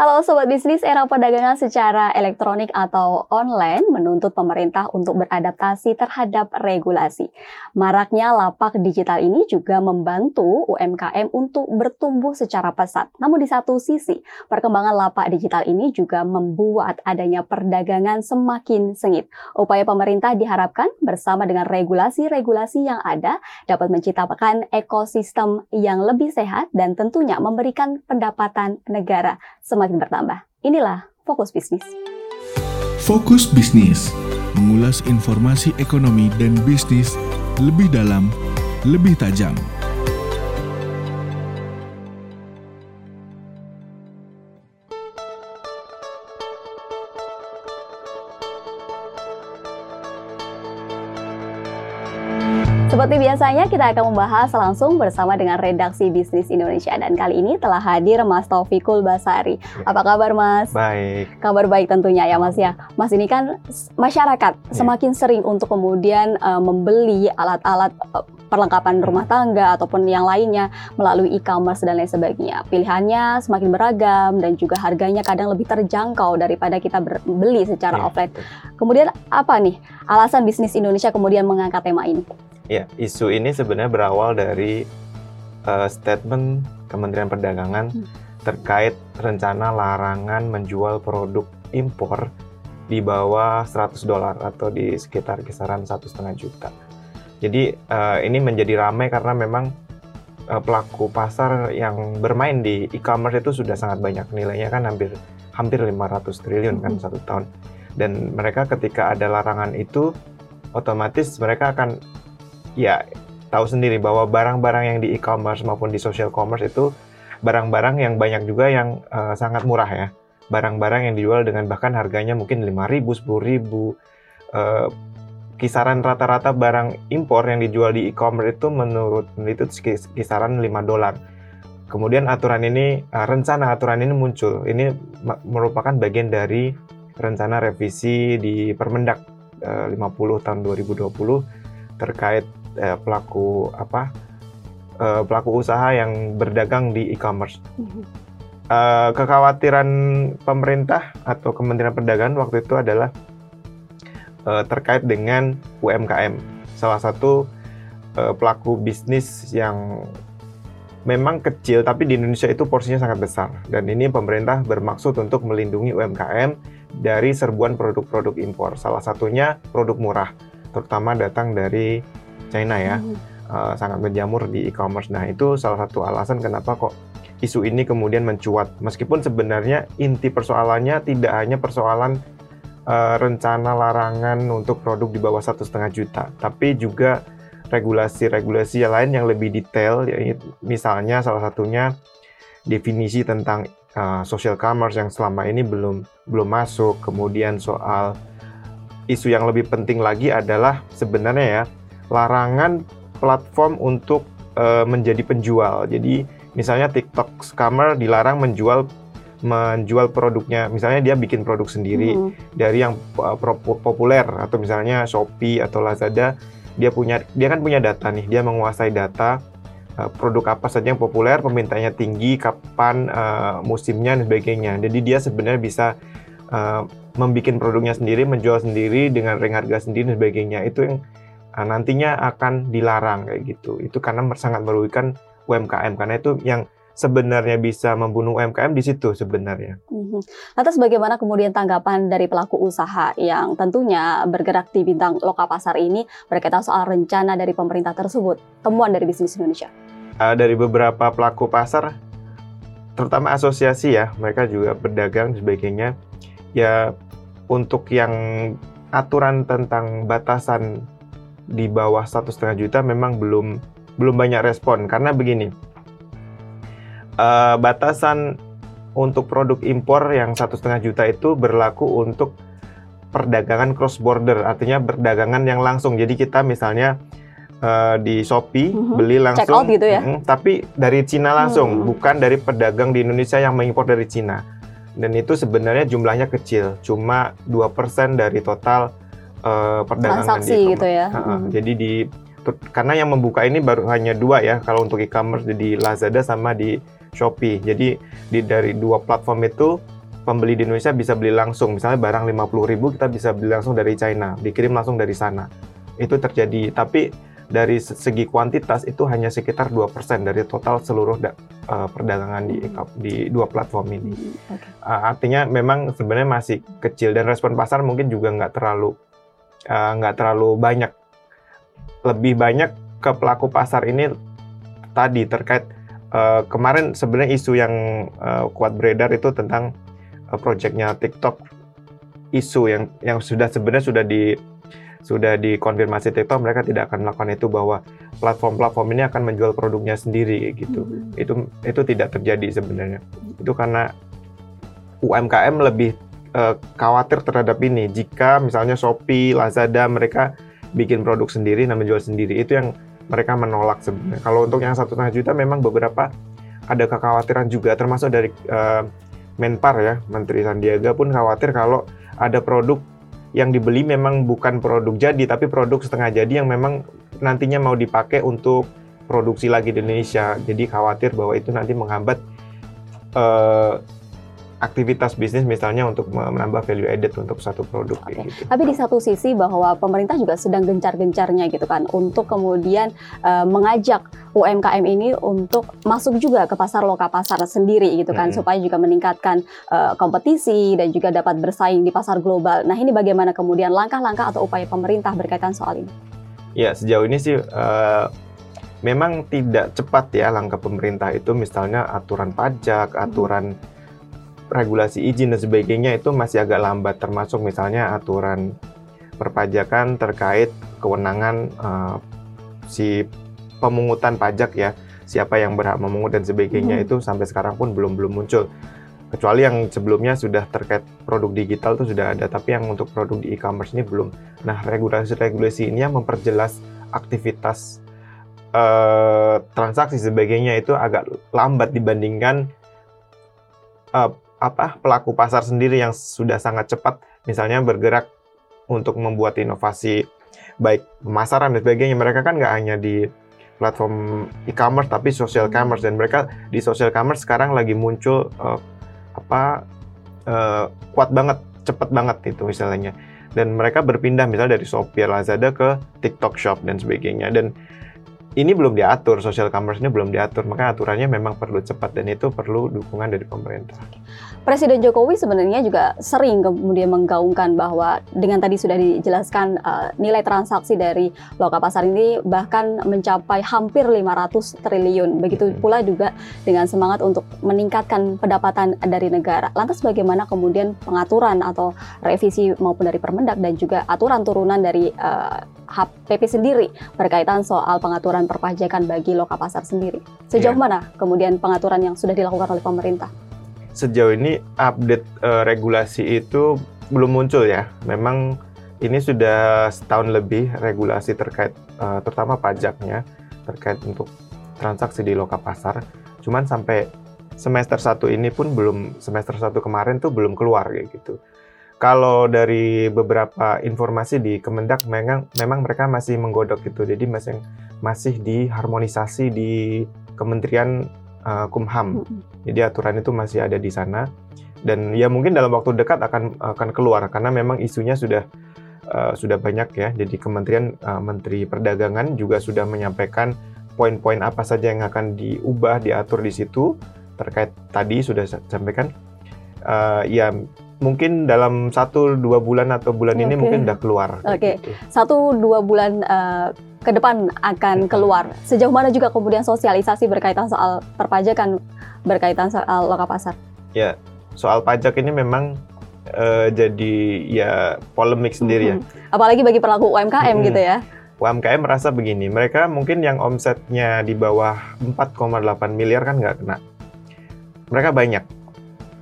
Halo Sobat Bisnis, era perdagangan secara elektronik atau online menuntut pemerintah untuk beradaptasi terhadap regulasi. Maraknya lapak digital ini juga membantu UMKM untuk bertumbuh secara pesat. Namun di satu sisi, perkembangan lapak digital ini juga membuat adanya perdagangan semakin sengit. Upaya pemerintah diharapkan bersama dengan regulasi-regulasi yang ada dapat menciptakan ekosistem yang lebih sehat dan tentunya memberikan pendapatan negara semakin semakin bertambah. Inilah Fokus Bisnis. Fokus Bisnis, mengulas informasi ekonomi dan bisnis lebih dalam, lebih tajam. Seperti biasanya kita akan membahas langsung bersama dengan redaksi Bisnis Indonesia dan kali ini telah hadir Mas Taufikul Basari. Apa kabar Mas? Baik. Kabar baik tentunya ya Mas ya. Mas ini kan masyarakat ya. semakin sering untuk kemudian uh, membeli alat-alat uh, perlengkapan rumah tangga ataupun yang lainnya melalui e-commerce dan lain sebagainya. Pilihannya semakin beragam dan juga harganya kadang lebih terjangkau daripada kita beli secara ya. offline. Kemudian apa nih alasan bisnis Indonesia kemudian mengangkat tema ini? Ya, isu ini sebenarnya berawal dari uh, statement Kementerian Perdagangan hmm. terkait rencana larangan menjual produk impor di bawah 100 dolar atau di sekitar kisaran satu setengah juta. Jadi uh, ini menjadi ramai karena memang uh, pelaku pasar yang bermain di e-commerce itu sudah sangat banyak nilainya kan hampir hampir 500 triliun kan hmm. satu tahun. Dan mereka ketika ada larangan itu otomatis mereka akan ya tahu sendiri bahwa barang-barang yang di e-commerce maupun di social commerce itu barang-barang yang banyak juga yang uh, sangat murah ya. Barang-barang yang dijual dengan bahkan harganya mungkin 5.000, 10.000. Uh, kisaran rata-rata barang impor yang dijual di e-commerce itu menurut itu kisaran 5 dolar. Kemudian aturan ini, uh, rencana aturan ini muncul. Ini merupakan bagian dari rencana revisi di Permendak uh, 50 tahun 2020 terkait eh, pelaku apa eh, pelaku usaha yang berdagang di e-commerce. Eh, kekhawatiran pemerintah atau Kementerian Perdagangan waktu itu adalah eh, terkait dengan UMKM. Salah satu eh, pelaku bisnis yang memang kecil tapi di Indonesia itu porsinya sangat besar dan ini pemerintah bermaksud untuk melindungi UMKM dari serbuan produk-produk impor. Salah satunya produk murah, terutama datang dari China ya hmm. uh, sangat menjamur di e-commerce. Nah itu salah satu alasan kenapa kok isu ini kemudian mencuat. Meskipun sebenarnya inti persoalannya tidak hanya persoalan uh, rencana larangan untuk produk di bawah satu setengah juta, tapi juga regulasi-regulasi lain yang lebih detail. Ya, misalnya salah satunya definisi tentang uh, social commerce yang selama ini belum belum masuk. Kemudian soal isu yang lebih penting lagi adalah sebenarnya ya larangan platform untuk uh, menjadi penjual. Jadi misalnya TikTok scammer dilarang menjual menjual produknya. Misalnya dia bikin produk sendiri hmm. dari yang uh, populer atau misalnya Shopee atau Lazada, dia punya dia kan punya data nih, dia menguasai data uh, produk apa saja yang populer, permintaannya tinggi, kapan uh, musimnya dan sebagainya. Jadi dia sebenarnya bisa uh, membuat produknya sendiri, menjual sendiri dengan ring harga sendiri dan sebagainya. Itu yang nantinya akan dilarang kayak gitu. Itu karena sangat merugikan UMKM karena itu yang sebenarnya bisa membunuh UMKM di situ sebenarnya. Mm-hmm. Lantas bagaimana kemudian tanggapan dari pelaku usaha yang tentunya bergerak di bintang lokal pasar ini berkaitan soal rencana dari pemerintah tersebut? Temuan dari bisnis Indonesia. Uh, dari beberapa pelaku pasar, terutama asosiasi ya, mereka juga berdagang dan sebagainya. Ya untuk yang aturan tentang batasan di bawah satu setengah juta memang belum belum banyak respon karena begini uh, batasan untuk produk impor yang satu setengah juta itu berlaku untuk perdagangan cross border artinya perdagangan yang langsung jadi kita misalnya uh, di Shopee mm-hmm. beli langsung Check out gitu ya mm, tapi dari Cina langsung mm. bukan dari pedagang di Indonesia yang mengimpor dari Cina dan itu sebenarnya jumlahnya kecil cuma 2% dari total uh, perdagangan transaksi di gitu ya. Uh, hmm. Jadi di karena yang membuka ini baru hanya dua ya kalau untuk e-commerce di Lazada sama di Shopee. Jadi di dari dua platform itu pembeli di Indonesia bisa beli langsung. Misalnya barang 50.000 kita bisa beli langsung dari China, dikirim langsung dari sana. Itu terjadi. Tapi dari segi kuantitas itu hanya sekitar 2% dari total seluruh da, uh, perdagangan di di dua platform ini. Okay. Uh, artinya memang sebenarnya masih kecil dan respon pasar mungkin juga nggak terlalu uh, nggak terlalu banyak. Lebih banyak ke pelaku pasar ini tadi terkait uh, kemarin sebenarnya isu yang uh, kuat beredar itu tentang uh, proyeknya TikTok isu yang yang sudah sebenarnya sudah di sudah dikonfirmasi TikTok mereka tidak akan melakukan itu bahwa platform-platform ini akan menjual produknya sendiri gitu. Hmm. Itu itu tidak terjadi sebenarnya. Itu karena UMKM lebih uh, khawatir terhadap ini. Jika misalnya Shopee, Lazada mereka bikin produk sendiri dan menjual sendiri, itu yang mereka menolak sebenarnya. Kalau untuk yang satu setengah juta memang beberapa ada kekhawatiran juga, termasuk dari uh, Menpar ya, Menteri Sandiaga pun khawatir kalau ada produk yang dibeli memang bukan produk jadi tapi produk setengah jadi yang memang nantinya mau dipakai untuk produksi lagi di Indonesia. Jadi khawatir bahwa itu nanti menghambat uh, aktivitas bisnis misalnya untuk menambah value added untuk satu produk okay. gitu. Tapi di satu sisi bahwa pemerintah juga sedang gencar-gencarnya gitu kan untuk kemudian uh, mengajak UMKM ini untuk masuk juga ke pasar lokal pasar sendiri gitu kan hmm. supaya juga meningkatkan uh, kompetisi dan juga dapat bersaing di pasar global. Nah, ini bagaimana kemudian langkah-langkah atau upaya pemerintah berkaitan soal ini? Ya, sejauh ini sih uh, memang tidak cepat ya langkah pemerintah itu misalnya aturan pajak, aturan hmm regulasi izin dan sebagainya itu masih agak lambat termasuk misalnya aturan perpajakan terkait kewenangan uh, si pemungutan pajak ya siapa yang berhak memungut dan sebagainya hmm. itu sampai sekarang pun belum belum muncul kecuali yang sebelumnya sudah terkait produk digital itu sudah ada tapi yang untuk produk di e-commerce ini belum nah regulasi-regulasi ini yang memperjelas aktivitas uh, transaksi sebagainya itu agak lambat dibandingkan uh, apa pelaku pasar sendiri yang sudah sangat cepat misalnya bergerak untuk membuat inovasi baik pemasaran dan sebagainya. Mereka kan nggak hanya di platform e-commerce tapi social commerce. Dan mereka di social commerce sekarang lagi muncul uh, apa uh, kuat banget cepat banget itu misalnya. Dan mereka berpindah misalnya dari Shopee Lazada ke TikTok Shop dan sebagainya. Dan ini belum diatur, social commerce ini belum diatur, maka aturannya memang perlu cepat dan itu perlu dukungan dari pemerintah. Presiden Jokowi sebenarnya juga sering kemudian menggaungkan bahwa dengan tadi sudah dijelaskan uh, nilai transaksi dari lokal pasar ini bahkan mencapai hampir 500 triliun. Begitu pula juga dengan semangat untuk meningkatkan pendapatan dari negara. Lantas bagaimana kemudian pengaturan atau revisi maupun dari Permendak dan juga aturan turunan dari uh, HPP sendiri berkaitan soal pengaturan perpajakan bagi lokal pasar sendiri. Sejauh yeah. mana kemudian pengaturan yang sudah dilakukan oleh pemerintah? Sejauh ini update uh, regulasi itu belum muncul ya. Memang ini sudah setahun lebih regulasi terkait uh, terutama pajaknya terkait untuk transaksi di lokal pasar. Cuman sampai semester satu ini pun belum semester satu kemarin tuh belum keluar kayak gitu kalau dari beberapa informasi di Kemendak memang memang mereka masih menggodok gitu. Jadi masih masih diharmonisasi di Kementerian uh, Kumham. Jadi aturan itu masih ada di sana dan ya mungkin dalam waktu dekat akan akan keluar karena memang isunya sudah uh, sudah banyak ya. Jadi Kementerian uh, Menteri Perdagangan juga sudah menyampaikan poin-poin apa saja yang akan diubah diatur di situ terkait tadi sudah sampaikan uh, ya mungkin dalam satu dua bulan atau bulan okay. ini mungkin udah keluar. Oke, okay. gitu. satu dua bulan uh, ke depan akan keluar. Sejauh mana juga kemudian sosialisasi berkaitan soal perpajakan berkaitan soal lokal pasar? Ya, soal pajak ini memang uh, jadi ya polemik sendiri -hmm. ya. Apalagi bagi pelaku UMKM -hmm. gitu ya. UMKM merasa begini, mereka mungkin yang omsetnya di bawah 4,8 miliar kan nggak kena. Mereka banyak,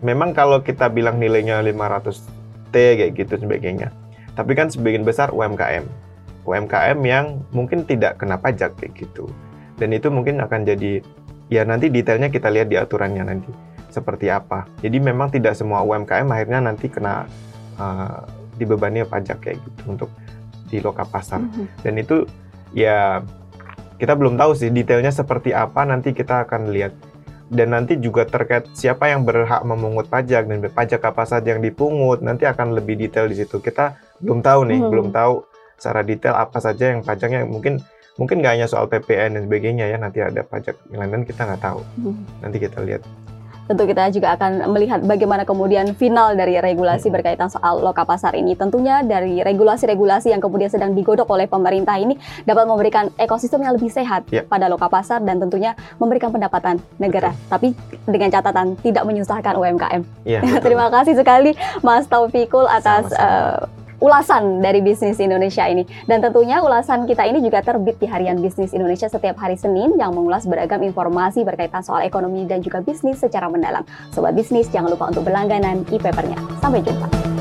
memang kalau kita bilang nilainya 500 T kayak gitu sebagainya. Tapi kan sebagian besar UMKM. UMKM yang mungkin tidak kena pajak kayak gitu. Dan itu mungkin akan jadi ya nanti detailnya kita lihat di aturannya nanti seperti apa. Jadi memang tidak semua UMKM akhirnya nanti kena uh, dibebani pajak kayak gitu untuk di lokal pasar. Mm -hmm. Dan itu ya kita belum tahu sih detailnya seperti apa nanti kita akan lihat dan nanti juga terkait siapa yang berhak memungut pajak dan pajak apa saja yang dipungut nanti akan lebih detail di situ kita belum tahu nih Hmm. belum tahu secara detail apa saja yang pajaknya mungkin mungkin nggak hanya soal PPN dan sebagainya ya nanti ada pajak yang lain dan kita nggak tahu Hmm. nanti kita lihat Tentu kita juga akan melihat bagaimana kemudian final dari regulasi berkaitan soal loka pasar ini. Tentunya dari regulasi-regulasi yang kemudian sedang digodok oleh pemerintah ini dapat memberikan ekosistem yang lebih sehat Ya. pada loka pasar dan tentunya memberikan pendapatan negara. Tapi dengan catatan tidak menyusahkan UMKM. Betul. Terima kasih sekali Mas Taufikul atas Sama-sama. eh, ulasan dari bisnis Indonesia ini. Dan tentunya ulasan kita ini juga terbit di Harian Bisnis Indonesia setiap hari Senin yang mengulas beragam informasi berkaitan soal ekonomi dan juga bisnis secara mendalam. Sobat bisnis, jangan lupa untuk berlangganan e-papernya. Sampai jumpa.